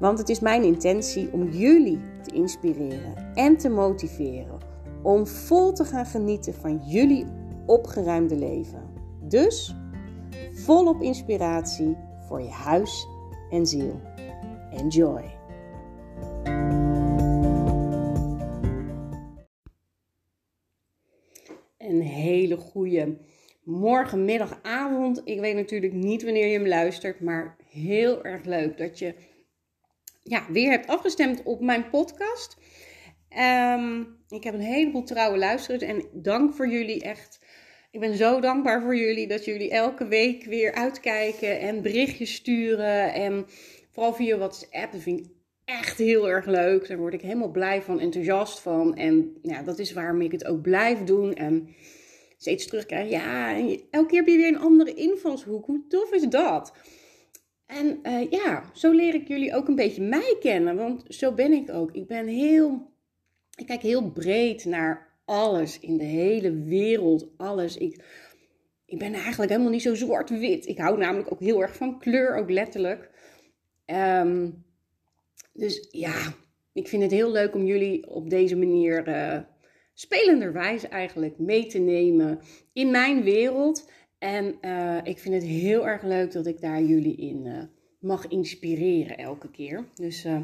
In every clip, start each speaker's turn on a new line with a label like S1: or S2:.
S1: Want het is mijn intentie om jullie te inspireren en te motiveren om vol te gaan genieten van jullie opgeruimde leven. Dus volop inspiratie voor je huis en ziel. Enjoy! Een hele goede morgen, middag, avond. Ik weet natuurlijk niet wanneer je hem luistert, maar heel erg leuk dat je ja, weer hebt afgestemd op mijn podcast. Ehm, ik heb een heleboel trouwe luisteraars en dank voor jullie echt. Ik ben zo dankbaar voor jullie dat jullie elke week weer uitkijken en berichtjes sturen. En vooral via WhatsApp, dat vind ik echt heel erg leuk. Daar word ik helemaal blij van, enthousiast van. En ja, dat is waarom ik het ook blijf doen. En steeds terugkrijg. Ja, elke keer heb je weer een andere invalshoek. Hoe tof is dat? En uh, ja, zo leer ik jullie ook een beetje mij kennen. Want zo ben ik ook. Ik ben heel. Ik kijk heel breed naar alles in de hele wereld. Alles. Ik, ik ben eigenlijk helemaal niet zo zwart-wit. Ik hou namelijk ook heel erg van kleur, ook letterlijk. Um, dus ja, ik vind het heel leuk om jullie op deze manier uh, spelenderwijs eigenlijk mee te nemen in mijn wereld. En uh, ik vind het heel erg leuk dat ik daar jullie in uh, mag inspireren elke keer. Dus uh,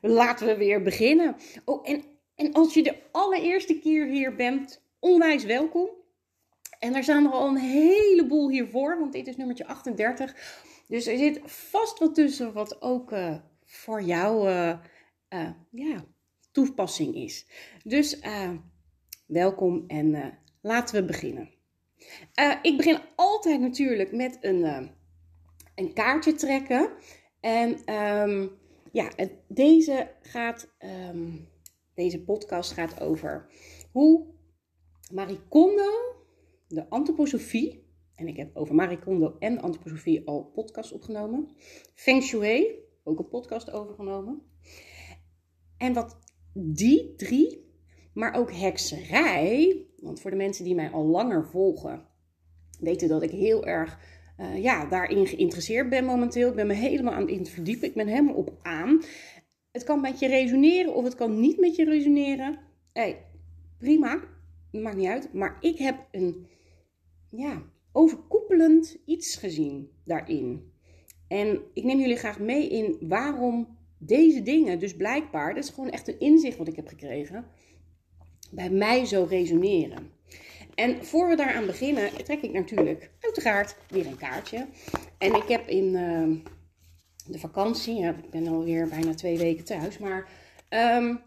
S1: laten we weer beginnen. Oh, en, en als je de allereerste keer hier bent, onwijs welkom. En er staan er al een heleboel hiervoor, want dit is nummertje 38. Dus er zit vast wat tussen wat ook voor jou ja, toepassing is. Dus welkom en laten we beginnen. Uh, ik begin altijd natuurlijk met een, uh, een kaartje trekken. En um, ja, deze, gaat, um, deze podcast gaat over hoe Marie Kondo de antroposofie, en ik heb over Marie Kondo en antroposofie al podcast opgenomen. Feng Shui, ook een podcast overgenomen. En wat die drie maar ook hekserij. Want voor de mensen die mij al langer volgen, weten dat ik heel erg uh, ja, daarin geïnteresseerd ben momenteel. Ik ben me helemaal aan het verdiepen. Ik ben helemaal op aan. Het kan met je resoneren of het kan niet met je resoneren. Hey, prima, maakt niet uit. Maar ik heb een ja, overkoepelend iets gezien daarin. En ik neem jullie graag mee in waarom deze dingen, dus blijkbaar, dat is gewoon echt een inzicht wat ik heb gekregen bij mij zo resoneren. En voor we daaraan beginnen, trek ik natuurlijk uiteraard weer een kaartje. En ik heb in uh, de vakantie, ja, ik ben alweer bijna twee weken thuis, maar um,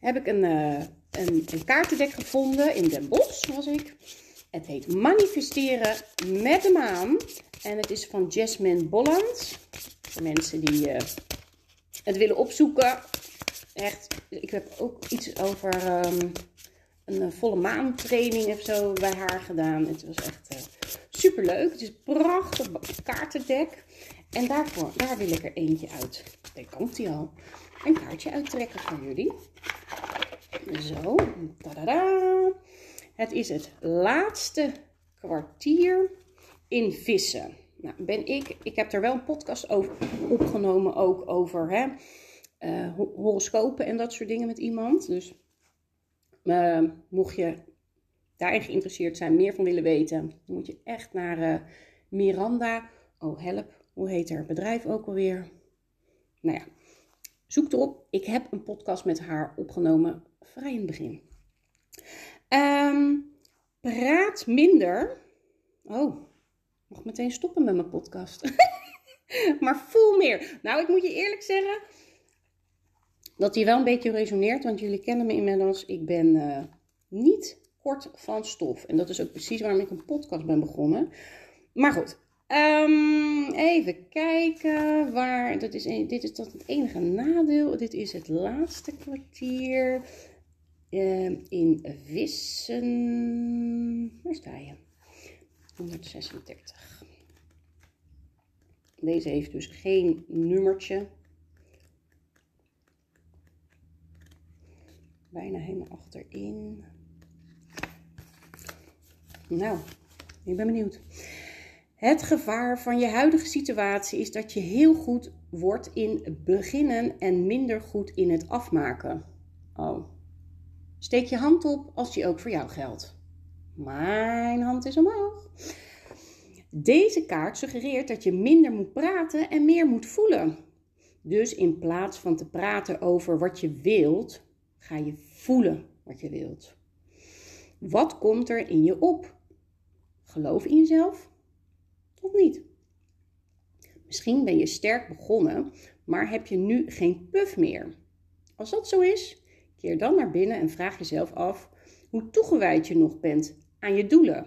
S1: heb ik een, uh, een, een kaartendek gevonden in Den Bosch, was ik. Het heet Manifesteren met de maan. En het is van Jasmine Bolland. Voor mensen die uh, het willen opzoeken. Echt, ik heb ook iets over um, een eh, volle maan training of zo bij haar gedaan. Het was echt uh, super leuk. Het is een prachtig kaartendek. En daarvoor, daar wil ik er eentje uit. Daar komt hij al. Een kaartje uittrekken voor jullie. Zo, tadada. Het is het laatste kwartier in vissen. Nou, ben ik, ik heb er wel een podcast over opgenomen, ook over hè, uh, horoscopen en dat soort dingen met iemand. Dus uh, mocht je daarin geïnteresseerd zijn, meer van willen weten, dan moet je echt naar uh, Miranda. Oh, help. Hoe heet haar bedrijf ook alweer? Nou ja, zoek erop. Ik heb een podcast met haar opgenomen vrij in het begin. Um, praat minder. Oh, mag meteen stoppen met mijn podcast. maar voel meer. Nou, ik moet je eerlijk zeggen dat die wel een beetje resoneert, want jullie kennen me inmiddels. Ik ben uh, niet kort van stof. En dat is ook precies waarom ik een podcast ben begonnen. Maar goed, Ehm, even kijken waar. Dat is, dit is dat het enige nadeel. Dit is het laatste kwartier. Ehm, in Wissen. Waar sta je? 136. Deze heeft dus geen nummertje. Bijna helemaal achterin. Nou, ik ben benieuwd. Het gevaar van je huidige situatie is dat je heel goed wordt in beginnen en minder goed in het afmaken. Oh. Steek je hand op als die ook voor jou geldt. Mijn hand is omhoog. Deze kaart suggereert dat je minder moet praten en meer moet voelen. Dus in plaats van te praten over wat je wilt, ga je voelen wat je wilt. Wat komt er in je op? Geloof in jezelf of niet? Misschien ben je sterk begonnen, maar heb je nu geen puff meer. Als dat zo is, keer dan naar binnen en vraag jezelf af hoe toegewijd je nog bent aan je doelen.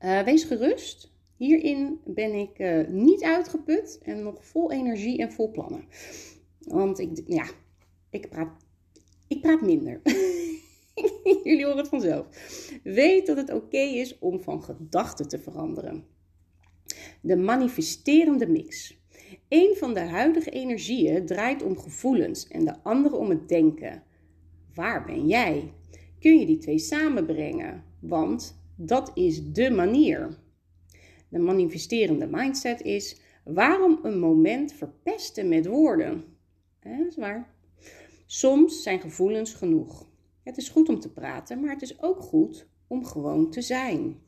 S1: Uh, wees gerust. Hierin ben ik uh, niet uitgeput en nog vol energie en vol plannen. Want ik, ja, ik praat, ik praat minder. Jullie horen het vanzelf. Weet dat het oké is om van gedachten te veranderen. De manifesterende mix. Een van de huidige energieën draait om gevoelens en de andere om het denken. Waar ben jij? Kun je die twee samenbrengen? Want dat is de manier. De manifesterende mindset is waarom een moment verpesten met woorden. dat is waar. Soms zijn gevoelens genoeg. Het is goed om te praten, maar het is ook goed om gewoon te zijn.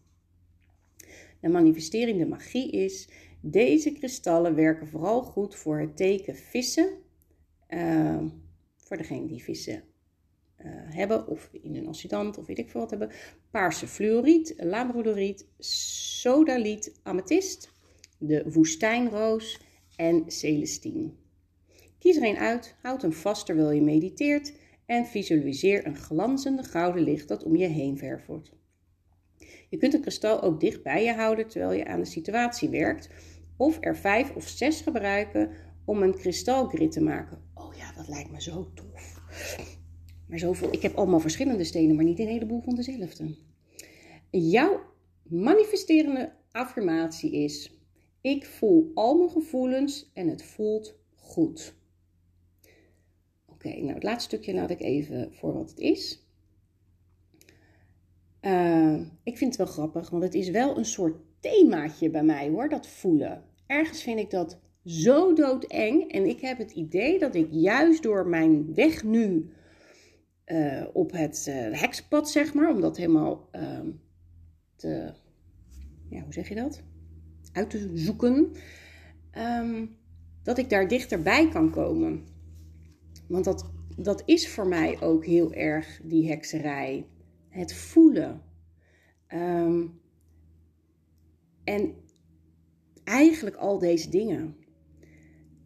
S1: De manifesterende magie is, deze kristallen werken vooral goed voor het teken vissen. Uh, voor degene die vissen uh, hebben, of in een oscillant, of weet ik veel wat hebben. Paarse fluoriet, labradoriet, sodaliet, amethyst, de woestijnroos en celestine. Kies er een uit, houd hem vast terwijl je mediteert en visualiseer een glanzende gouden licht dat om je heen vervoert. Je kunt het kristal ook dicht bij je houden terwijl je aan de situatie werkt, of er vijf of zes gebruiken om een kristalgrid te maken. Oh ja, dat lijkt me zo tof. Maar zoveel, ik heb allemaal verschillende stenen, maar niet een heleboel van dezelfde. Jouw manifesterende affirmatie is: Ik voel al mijn gevoelens en het voelt goed. Oké, nou het laatste stukje laat ik even voor wat het is. Uh, ik vind het wel grappig, want het is wel een soort themaatje bij mij hoor, dat voelen. Ergens vind ik dat zo doodeng en ik heb het idee dat ik juist door mijn weg nu uh, op het uh, hekspad, zeg maar, om dat helemaal uh, te, ja, hoe zeg je dat? Uit te zoeken, um, dat ik daar dichterbij kan komen. Want dat, dat is voor mij ook heel erg die hekserij. Het voelen. Um, en eigenlijk al deze dingen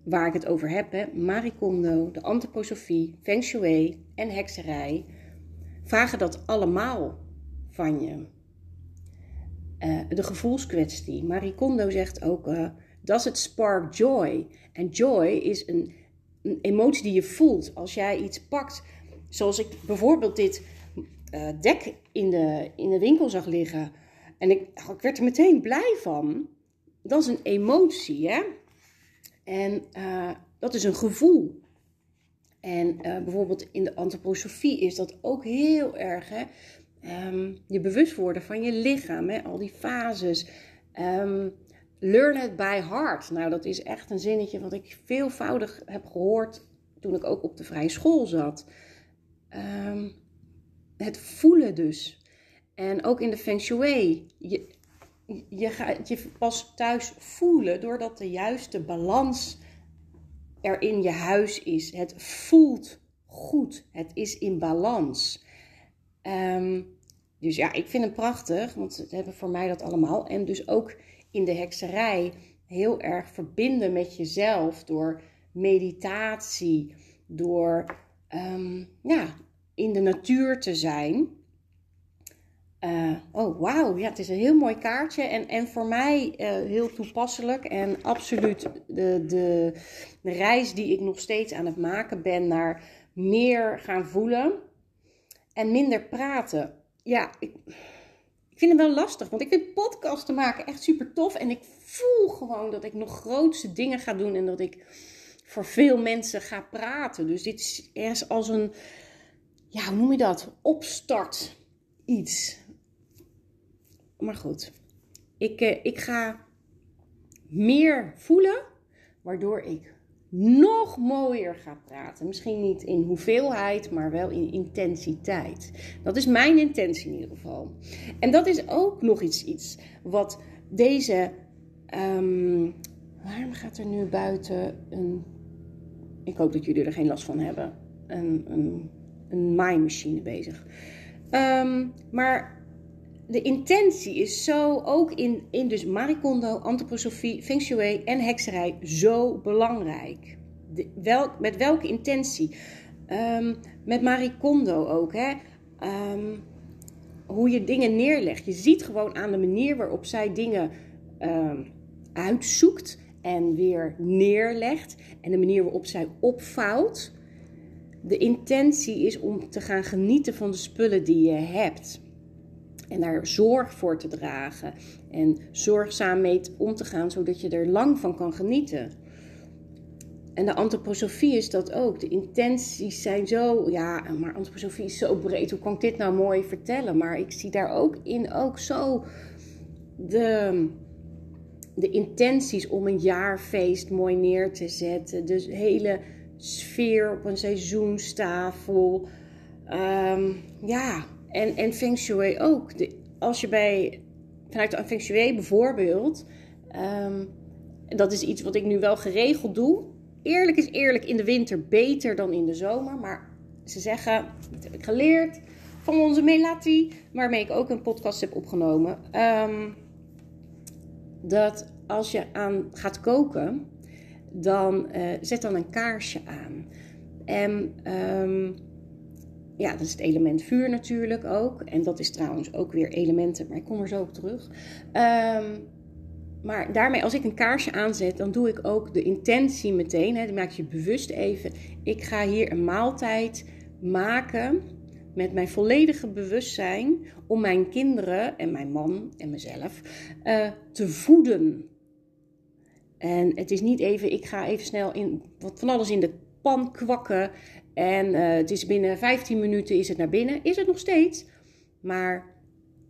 S1: waar ik het over heb, hè, Marie Kondo, de antroposofie, Feng Shui en hekserij, vragen dat allemaal van je. Uh, de gevoelskwestie. Marie Kondo zegt ook, uh, does it spark joy? En joy is een, een, emotie die je voelt als jij iets pakt. Zoals ik bijvoorbeeld dit uh, dek in de, in de winkel zag liggen. En ik, ik werd er meteen blij van. Dat is een emotie, hè? En uh, dat is een gevoel. En uh, bijvoorbeeld in de antroposofie is dat ook heel erg. Hè? Um, je bewust worden van je lichaam, hè? al die fases. Um, learn it by heart. Nou, dat is echt een zinnetje wat ik veelvoudig heb gehoord toen ik ook op de vrije school zat. Um, het voelen dus. En ook in de Feng Shui. Je, je gaat je pas thuis voelen doordat de juiste balans er in je huis is. Het voelt goed. Het is in balans. Um, dus ja, ik vind het prachtig, want ze hebben voor mij dat allemaal. En dus ook in de hekserij heel erg verbinden met jezelf door meditatie, door um, ja, in de natuur te zijn. uh, oh, wauw, ja, het is een heel mooi kaartje. En, en voor mij uh, heel toepasselijk. En absoluut de, de, de reis die ik nog steeds aan het maken ben naar meer gaan voelen en minder praten. Ja, ik, ik vind het wel lastig, want ik vind podcasten maken echt super tof. En ik voel gewoon dat ik nog grootste dingen ga doen en dat ik voor veel mensen ga praten. Dus dit is ergens als een, ja, hoe noem je dat? Opstart iets. Maar goed, ik, eh, ik ga meer voelen, waardoor ik nog mooier ga praten. Misschien niet in hoeveelheid, maar wel in intensiteit. Dat is mijn intentie in ieder geval. En dat is ook nog iets, iets wat deze. Um, waarom gaat er nu buiten een. Ik hoop dat jullie er geen last van hebben. Een, een, een bezig. Um, maar de intentie is zo ook in, in dus Marikondo, antroposofie, feng shui en hekserij zo belangrijk. De, met welke intentie? Um, met Marikondo ook, hè? Um, hoe je dingen neerlegt. Je ziet gewoon aan de manier waarop zij dingen um, uitzoekt en weer neerlegt. En de manier waarop zij opvouwt. De intentie is om te gaan genieten van de spullen die je hebt. En daar zorg voor te dragen. En zorgzaam mee om te gaan, zodat je er lang van kan genieten. En de antroposofie is dat ook. De intenties zijn zo, ja, maar antroposofie is zo breed. Hoe kan ik dit nou mooi vertellen? Maar ik zie daar ook in ook zo de, de intenties om een jaarfeest mooi neer te zetten. Dus hele sfeer op een seizoenstafel. Um, ja, en, en Feng Shui ook. De, als je bij, vanuit de Feng Shui bijvoorbeeld, um, dat is iets wat ik nu wel geregeld doe. Eerlijk is eerlijk, in de winter beter dan in de zomer. Maar ze zeggen, dat heb ik geleerd van onze Melati, waarmee ik ook een podcast heb opgenomen. Um, dat als je aan gaat koken, dan uh, zet dan een kaarsje aan. En um, ja, dat is het element vuur natuurlijk ook. En dat is trouwens ook weer elementen, maar ik kom er zo op terug. Um, maar daarmee, als ik een kaarsje aanzet, dan doe ik ook de intentie meteen. Hè, dan maak je bewust even. Ik ga hier een maaltijd maken met mijn volledige bewustzijn om mijn kinderen en mijn man en mezelf uh, te voeden. En het is niet even, ik ga even snel in, wat van alles in de pan kwakken en uh, het is binnen 15 minuten is het naar binnen. Is het nog steeds. Maar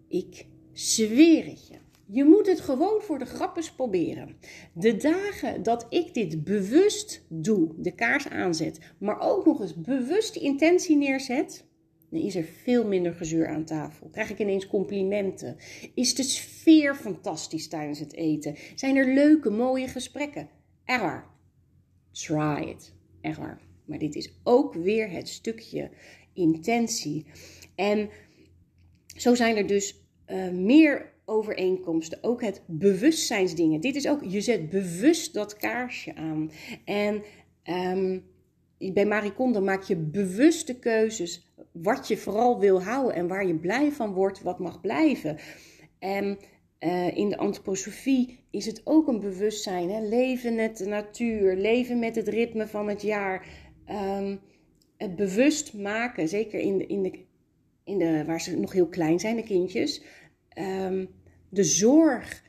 S1: ik zweer het je. Je moet het gewoon voor de grappes proberen. De dagen dat ik dit bewust doe, de kaars aanzet, maar ook nog eens bewust die intentie neerzet, dan is er veel minder gezeur aan tafel. Krijg ik ineens complimenten? Is de sfeer fantastisch tijdens het eten? Zijn er leuke, mooie gesprekken? Waar. Try it. Waar. Maar dit is ook weer het stukje intentie. En zo zijn er dus uh, meer overeenkomsten. Ook het bewustzijnsdingen. Dit is ook, je zet bewust dat kaarsje aan. En um, bij Marikonde maak je bewuste keuzes. Wat je vooral wil houden en waar je blij van wordt, wat mag blijven. En uh, in de antroposofie is het ook een bewustzijn. Hè? Leven met de natuur, leven met het ritme van het jaar. Um, het bewust maken, zeker in de, in de, in de, waar ze nog heel klein zijn, de kindjes. Um, de zorg,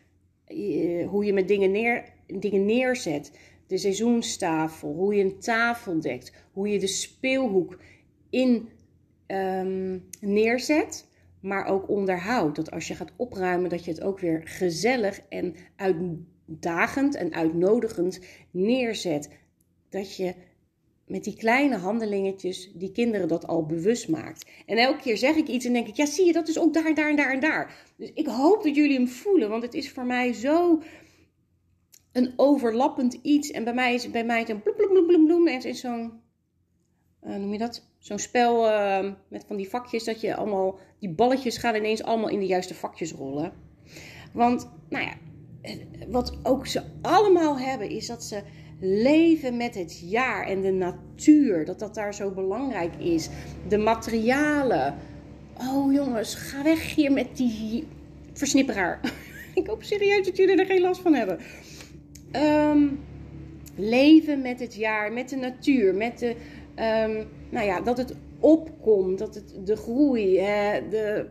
S1: uh, hoe je met dingen, neer, dingen neerzet. De seizoenstafel, hoe je een tafel dekt, hoe je de speelhoek in um, neerzet, maar ook onderhoudt. Dat als je gaat opruimen, dat je het ook weer gezellig en uitdagend en uitnodigend neerzet. Dat je met die kleine handelingetjes die kinderen dat al bewust maakt. En elke keer zeg ik iets en denk ik, ja zie je, dat is ook daar, daar, daar en daar. Dus ik hoop dat jullie hem voelen, want het is voor mij zo een overlappend iets. En bij mij is bij mij het een bloem, bloem, bloem, bloem. En is zo'n, uh, noem je dat? Zo'n spel uh, met van die vakjes dat je allemaal, die balletjes gaan ineens allemaal in de juiste vakjes rollen. Want, nou ja, wat ook ze allemaal hebben is dat ze leven met het jaar en de natuur, dat dat daar zo belangrijk is. De materialen, Oh jongens, ga weg hier met die versnipperaar. ik hoop serieus dat jullie er geen last van hebben. Ehm, leven met het jaar, met de natuur, met de, um, nou ja, dat het opkomt, dat het de groei, de,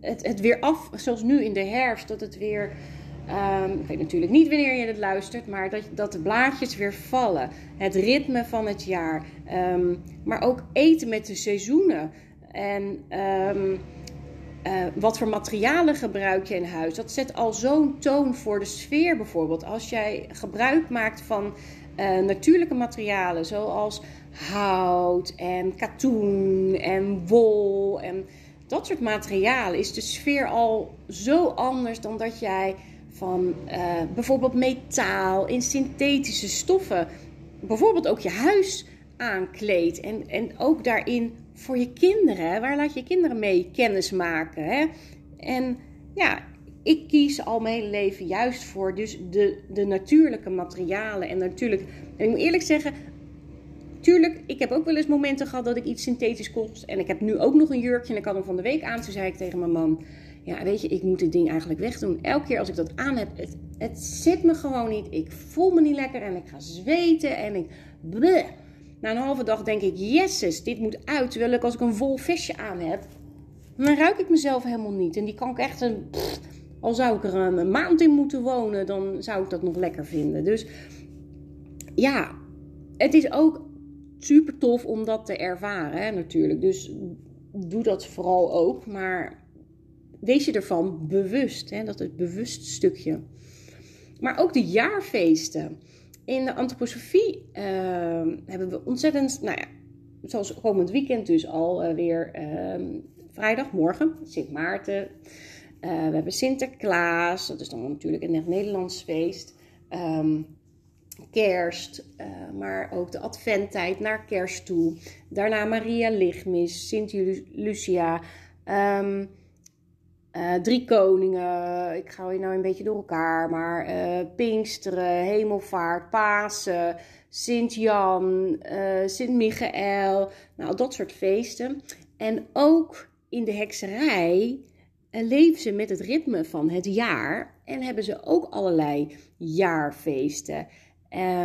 S1: het, het weer af, zoals nu in de herfst, dat het weer. Um, ik weet natuurlijk niet wanneer je het luistert, maar dat, dat de blaadjes weer vallen. Het ritme van het jaar. Um, maar ook eten met de seizoenen. En um, uh, wat voor materialen gebruik je in huis? Dat zet al zo'n toon voor de sfeer bijvoorbeeld. Als jij gebruik maakt van uh, natuurlijke materialen, zoals hout en katoen en wol en dat soort materialen, is de sfeer al zo anders dan dat jij van uh, bijvoorbeeld metaal in synthetische stoffen, bijvoorbeeld ook je huis aankleedt. En, en ook daarin voor je kinderen, waar laat je kinderen mee kennis maken? Hè? En ja, ik kies al mijn hele leven juist voor dus de, de natuurlijke materialen. En natuurlijk, en ik moet eerlijk zeggen, tuurlijk, ik heb ook wel eens momenten gehad dat ik iets synthetisch kost. En ik heb nu ook nog een jurkje en ik had hem van de week aan. Toen zei ik tegen mijn man, ja weet je, ik moet dit ding eigenlijk wegdoen. Elke keer als ik dat aan heb, het, het zit me gewoon niet. Ik voel me niet lekker en ik ga zweten en ik... Na een halve dag denk ik, yeses, dit moet uit. Terwijl ik als ik een vol vestje aan heb, dan ruik ik mezelf helemaal niet. En die kan ik echt een... al zou ik er een maand in moeten wonen, dan zou ik dat nog lekker vinden. Dus ja, het is ook super tof om dat te ervaren, hè, natuurlijk. Dus doe dat vooral ook. Maar wees je ervan bewust. Hè, dat het bewust stukje. Maar ook de jaarfeesten. In de antroposofie uh, hebben we ontzettend, nou ja, zoals komend weekend dus al uh, weer uh, vrijdagmorgen, Sint Maarten. Uh, we hebben Sinterklaas, dat is dan natuurlijk een Nederlands feest. Um, kerst, uh, maar ook de adventtijd naar kerst toe. Daarna Maria Lichtmis, Sint Lucia, uh, Drie Koningen. Ik ga hier nou een beetje door elkaar, maar uh, Pinksteren, Hemelvaart, Pasen, Sint-Jan, Sint-Michael. Nou, dat soort feesten. En ook in de hekserij leven ze met het ritme van het jaar en hebben ze ook allerlei jaarfeesten.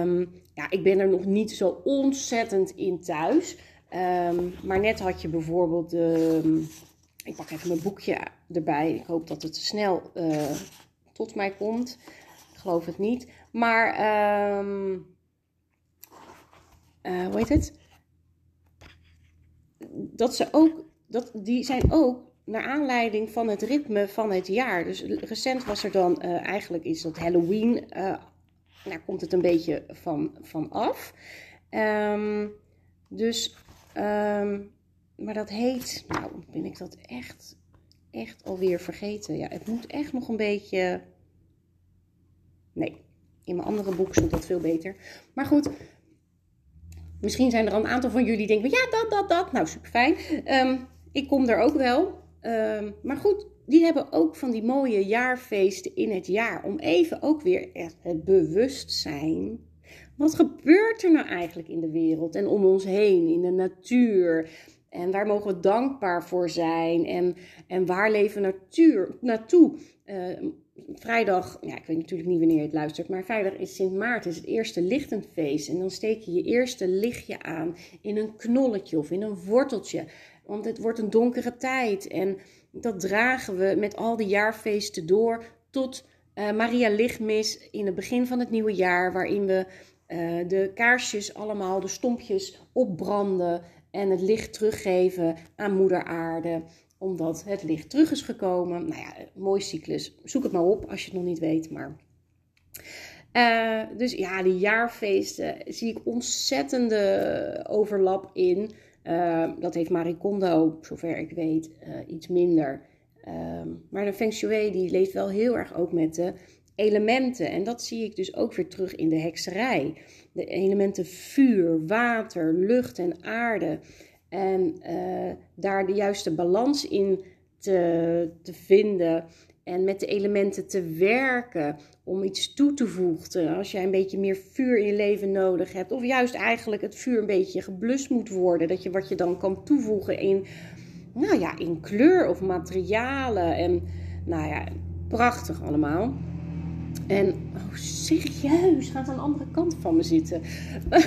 S1: Um, ja, ik ben er nog niet zo ontzettend in thuis. Um, maar net had je bijvoorbeeld de. Ik pak even mijn boekje erbij. Ik hoop dat het snel uh, tot mij komt. Ik geloof het niet. Maar. Um, hoe heet het? Dat ze ook. Dat, die zijn ook naar aanleiding van het ritme van het jaar. Dus recent was er dan. Uh, eigenlijk is dat Halloween daar komt het een beetje van, van af. Um, dus, um, maar dat heet, nou ben ik dat echt, echt alweer vergeten. Ja, het moet echt nog een beetje, nee, in mijn andere boek stond dat veel beter. Maar goed, misschien zijn er al een aantal van jullie die denken, ja dat, dat, dat. Nou, super fijn. Um, ik kom er ook wel. maar goed, die hebben ook van die mooie jaarfeesten in het jaar. Om even ook weer het bewustzijn. Wat gebeurt er nou eigenlijk in de wereld en om ons heen, in de natuur? En waar mogen we dankbaar voor zijn? En, en waar leven natuur, naartoe? Uh, vrijdag, ja, ik weet natuurlijk niet wanneer je het luistert, maar vrijdag is Sint Maarten, is het eerste lichtendfeest. En dan steek je je eerste lichtje aan in een knolletje of in een worteltje. Want het wordt een donkere tijd. En dat dragen we met al die jaarfeesten door tot uh, Maria Lichtmis in het begin van het nieuwe jaar, waarin we uh, de kaarsjes allemaal, de stompjes opbranden en het licht teruggeven aan Moeder Aarde, omdat het licht terug is gekomen. Nou ja, mooi cyclus. Zoek het maar op als je het nog niet weet, maar... Uh, dus ja, die jaarfeesten zie ik ontzettende overlap in. Uh, dat heeft Marie Kondo, zover ik weet, uh, iets minder. Uh, maar de Feng Shui die leeft wel heel erg ook met de elementen. En dat zie ik dus ook weer terug in de hekserij. De elementen vuur, water, lucht en aarde. En uh, daar de juiste balans in te, te vinden en met de elementen te werken om iets toe te voegen. Als jij een beetje meer vuur in je leven nodig hebt, of juist eigenlijk het vuur een beetje geblust moet worden, dat je wat je dan kan toevoegen in nou ja, in kleur of materialen. En nou ja, prachtig allemaal. En, oh serieus, gaat aan de andere kant van me zitten.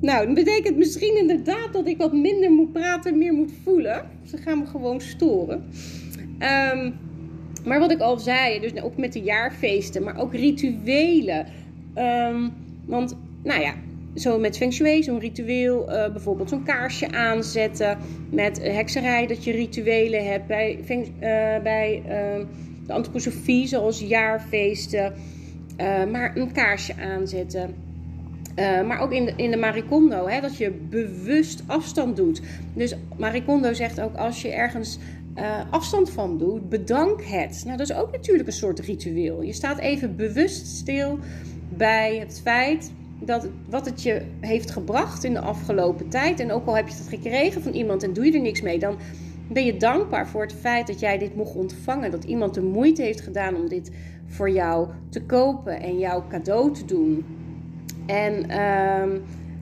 S1: nou, dat betekent misschien inderdaad dat ik wat minder moet praten, meer moet voelen. Ze gaan me gewoon storen. Ehm, maar wat ik al zei, dus ook met de jaarfeesten, maar ook rituelen. Ehm, want, nou ja, zo met feng shui, zo'n ritueel, uh, bijvoorbeeld zo'n kaarsje aanzetten. Met hekserij, dat je rituelen hebt bij, uh, bij uh, de antroposofie, zoals jaarfeesten. maar een kaarsje aanzetten. maar ook in de, in de Marikondo, hè, dat je bewust afstand doet. Dus Marikondo zegt ook als je ergens afstand van doet, bedank het. Nou, dat is ook natuurlijk een soort ritueel. Je staat even bewust stil bij het feit dat, wat het je heeft gebracht in de afgelopen tijd. En ook al heb je het gekregen van iemand en doe je er niks mee, dan ben je dankbaar voor het feit dat jij dit mocht ontvangen. Dat iemand de moeite heeft gedaan om dit voor jou te kopen en jouw cadeau te doen. En uh,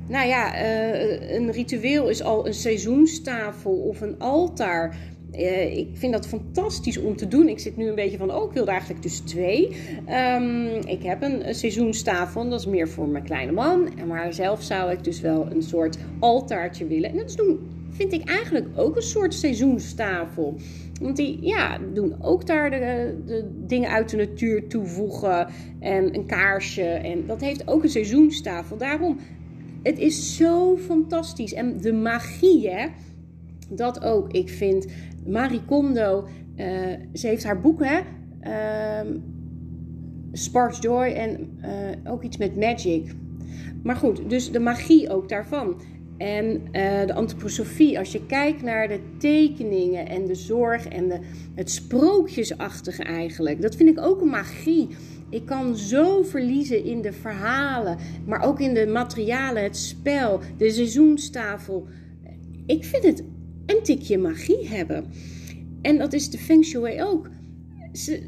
S1: nou ja, uh, een ritueel is al een seizoenstafel of een altaar. Uh, ik vind dat fantastisch om te doen. Ik zit nu een beetje van, oh, ik wilde eigenlijk dus twee. Um, ik heb een, een seizoenstafel, dat is meer voor mijn kleine man. Maar zelf zou ik dus wel een soort altaartje willen. En dat doen, vind ik eigenlijk ook een soort seizoenstafel. Want die ja, doen ook daar de, de, dingen uit de natuur toevoegen. En een kaarsje. En dat heeft ook een seizoenstafel. Daarom, het is zo fantastisch. En de magie, hè. Dat ook. Ik vind Marie Kondo, uh, ze heeft haar boeken, hè? Uh, Sparks Joy en uh, ook iets met magic. Maar goed, dus de magie ook daarvan. En uh, de antroposofie, als je kijkt naar de tekeningen en de zorg en de, het sprookjesachtige eigenlijk, dat vind ik ook een magie. Ik kan zo verliezen in de verhalen, maar ook in de materialen, het spel, de seizoenstafel. Ik vind het een tikje magie hebben. En dat is de Feng Shui ook.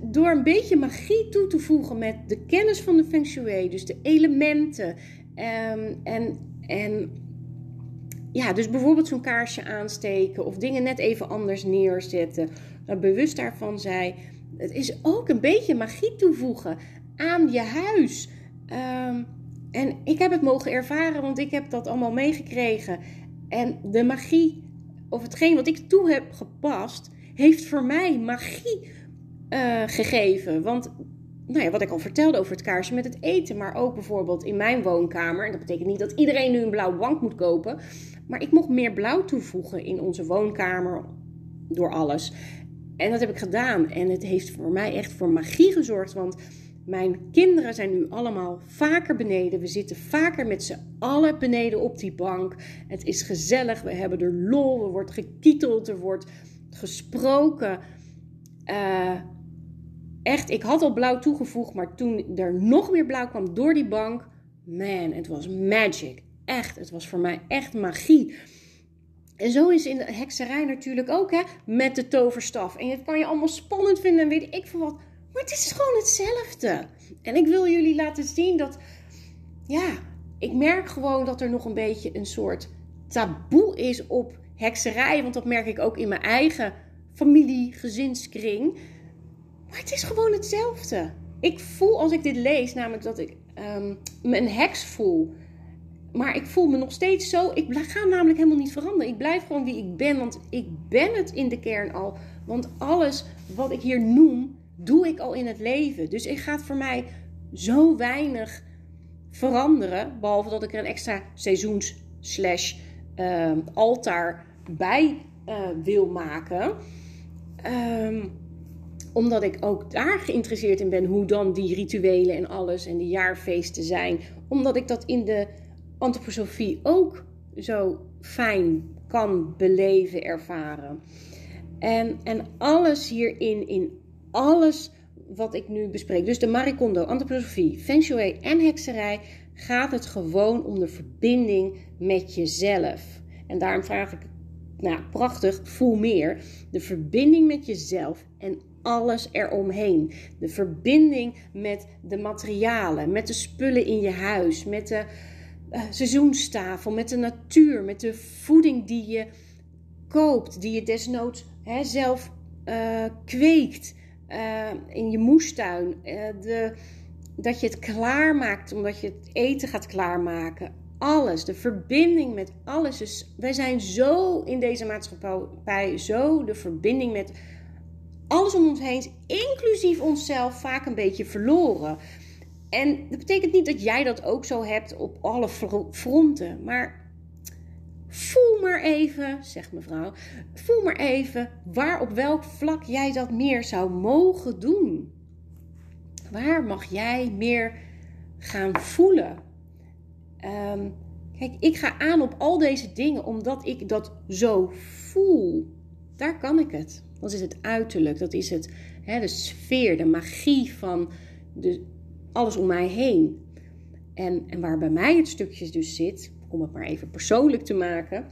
S1: door een beetje magie toe te voegen met de kennis van de Feng Shui, dus de elementen. Um, en, en ja, dus bijvoorbeeld zo'n kaarsje aansteken of dingen net even anders neerzetten. bewust daarvan zijn. Het is ook een beetje magie toevoegen aan je huis. Um, en ik heb het mogen ervaren, want ik heb dat allemaal meegekregen. En de magie of hetgeen wat ik toe heb gepast, heeft voor mij magie uh, gegeven. Want nou ja, wat ik al vertelde over het kaarsje met het eten, maar ook bijvoorbeeld in mijn woonkamer. En dat betekent niet dat iedereen nu een blauwe bank moet kopen. Maar ik mocht meer blauw toevoegen in onze woonkamer door alles. En dat heb ik gedaan. En het heeft voor mij echt voor magie gezorgd. Want mijn kinderen zijn nu allemaal vaker beneden. We zitten vaker met z'n allen beneden op die bank. Het is gezellig. We hebben er lol. Er wordt gekieteld. Er wordt gesproken. Uh, echt, ik had al blauw toegevoegd. Maar toen er nog meer blauw kwam door die bank. Man, het was magic. Echt, het was voor mij echt magie. En zo is in de hekserij natuurlijk ook, hè, met de toverstaf. En het kan je allemaal spannend vinden en weet ik veel wat. Maar het is gewoon hetzelfde. En ik wil jullie laten zien dat, ja, ik merk gewoon dat er nog een beetje een soort taboe is op hekserij. Want dat merk ik ook in mijn eigen familie, gezinskring. Maar het is gewoon hetzelfde. Ik voel als ik dit lees, namelijk dat ik um, me een heks voel. Maar ik voel me nog steeds zo. Ik ga namelijk helemaal niet veranderen. Ik blijf gewoon wie ik ben. Want ik ben het in de kern al. Want alles wat ik hier noem, doe ik al in het leven. Dus ik gaat voor mij zo weinig veranderen. Behalve dat ik er een extra seizoens slash uh, altaar bij uh, wil maken. Um, omdat ik ook daar geïnteresseerd in ben hoe dan die rituelen en alles en die jaarfeesten zijn. Omdat ik dat in de antroposofie ook zo fijn kan beleven, ervaren. En, en alles hierin, in alles wat ik nu bespreek, dus de Marikondo, antroposofie, feng shui en hekserij, gaat het gewoon om de verbinding met jezelf. En daarom vraag ik, nou prachtig, voel meer, de verbinding met jezelf en alles eromheen. De verbinding met de materialen, met de spullen in je huis, met de uh, seizoenstafel, met de natuur, met de voeding die je koopt, die je desnoods hè, zelf uh, kweekt uh, in je moestuin. De, dat je het klaarmaakt omdat je het eten gaat klaarmaken. Alles, de verbinding met alles. Dus wij zijn zo in deze maatschappij, zo de verbinding met alles om ons heen, inclusief onszelf, vaak een beetje verloren. En dat betekent niet dat jij dat ook zo hebt op alle fronten. Maar voel maar even, zegt mevrouw, voel maar even waar op welk vlak jij dat meer zou mogen doen. Waar mag jij meer gaan voelen? Ehm, kijk, ik ga aan op al deze dingen omdat ik dat zo voel. Daar kan ik het. Dat is het uiterlijk, dat is het, hè, de sfeer, de magie van alles om mij heen. En, en waar bij mij het stukje dus zit, om het maar even persoonlijk te maken,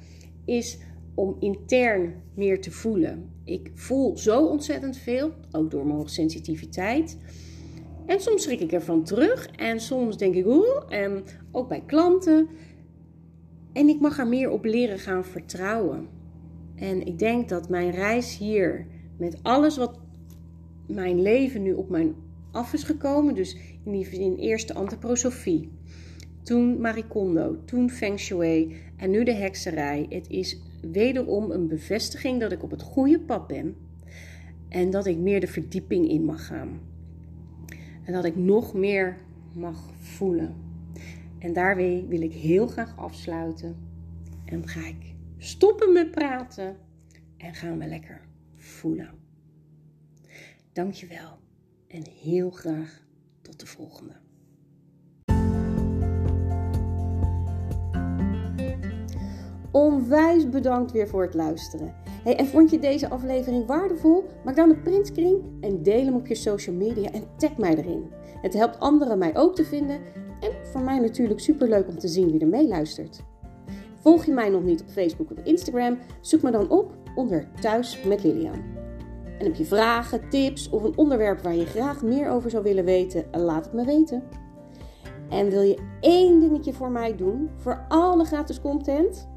S1: is om intern meer te voelen. Ik voel zo ontzettend veel, ook door mijn hoogsensitiviteit. En soms schrik ik ervan terug en soms denk ik hoe, en ook bij klanten. En ik mag er meer op leren gaan vertrouwen. En ik denk dat mijn reis hier, met alles wat mijn leven nu op mijn af is gekomen, dus in die in eerste antroposofie, toen Marie Kondo, toen Feng Shui en nu de hekserij. Het is wederom een bevestiging dat ik op het goede pad ben en dat ik meer de verdieping in mag gaan. En dat ik nog meer mag voelen. En daarmee wil ik heel graag afsluiten. En ga ik stoppen met praten en gaan we lekker voelen. Dankjewel en heel graag tot de volgende. Onwijs bedankt weer voor het luisteren. Hey, en vond je deze aflevering waardevol? Maak dan een printscreen en deel hem op je social media en tag mij erin. Het helpt anderen mij ook te vinden en voor mij natuurlijk superleuk om te zien wie er meeluistert. Volg je mij nog niet op Facebook of Instagram? Zoek me dan op onder Thuis met Lilian. En heb je vragen, tips of een onderwerp waar je graag meer over zou willen weten? Laat het me weten. En wil je één dingetje voor mij doen, voor alle gratis content?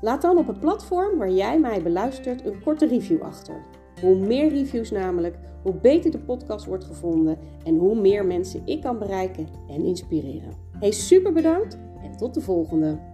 S1: Laat dan op het platform waar jij mij beluistert een korte review achter. Hoe meer reviews namelijk, hoe beter de podcast wordt gevonden en hoe meer mensen ik kan bereiken en inspireren. Hey, super bedankt en tot de volgende!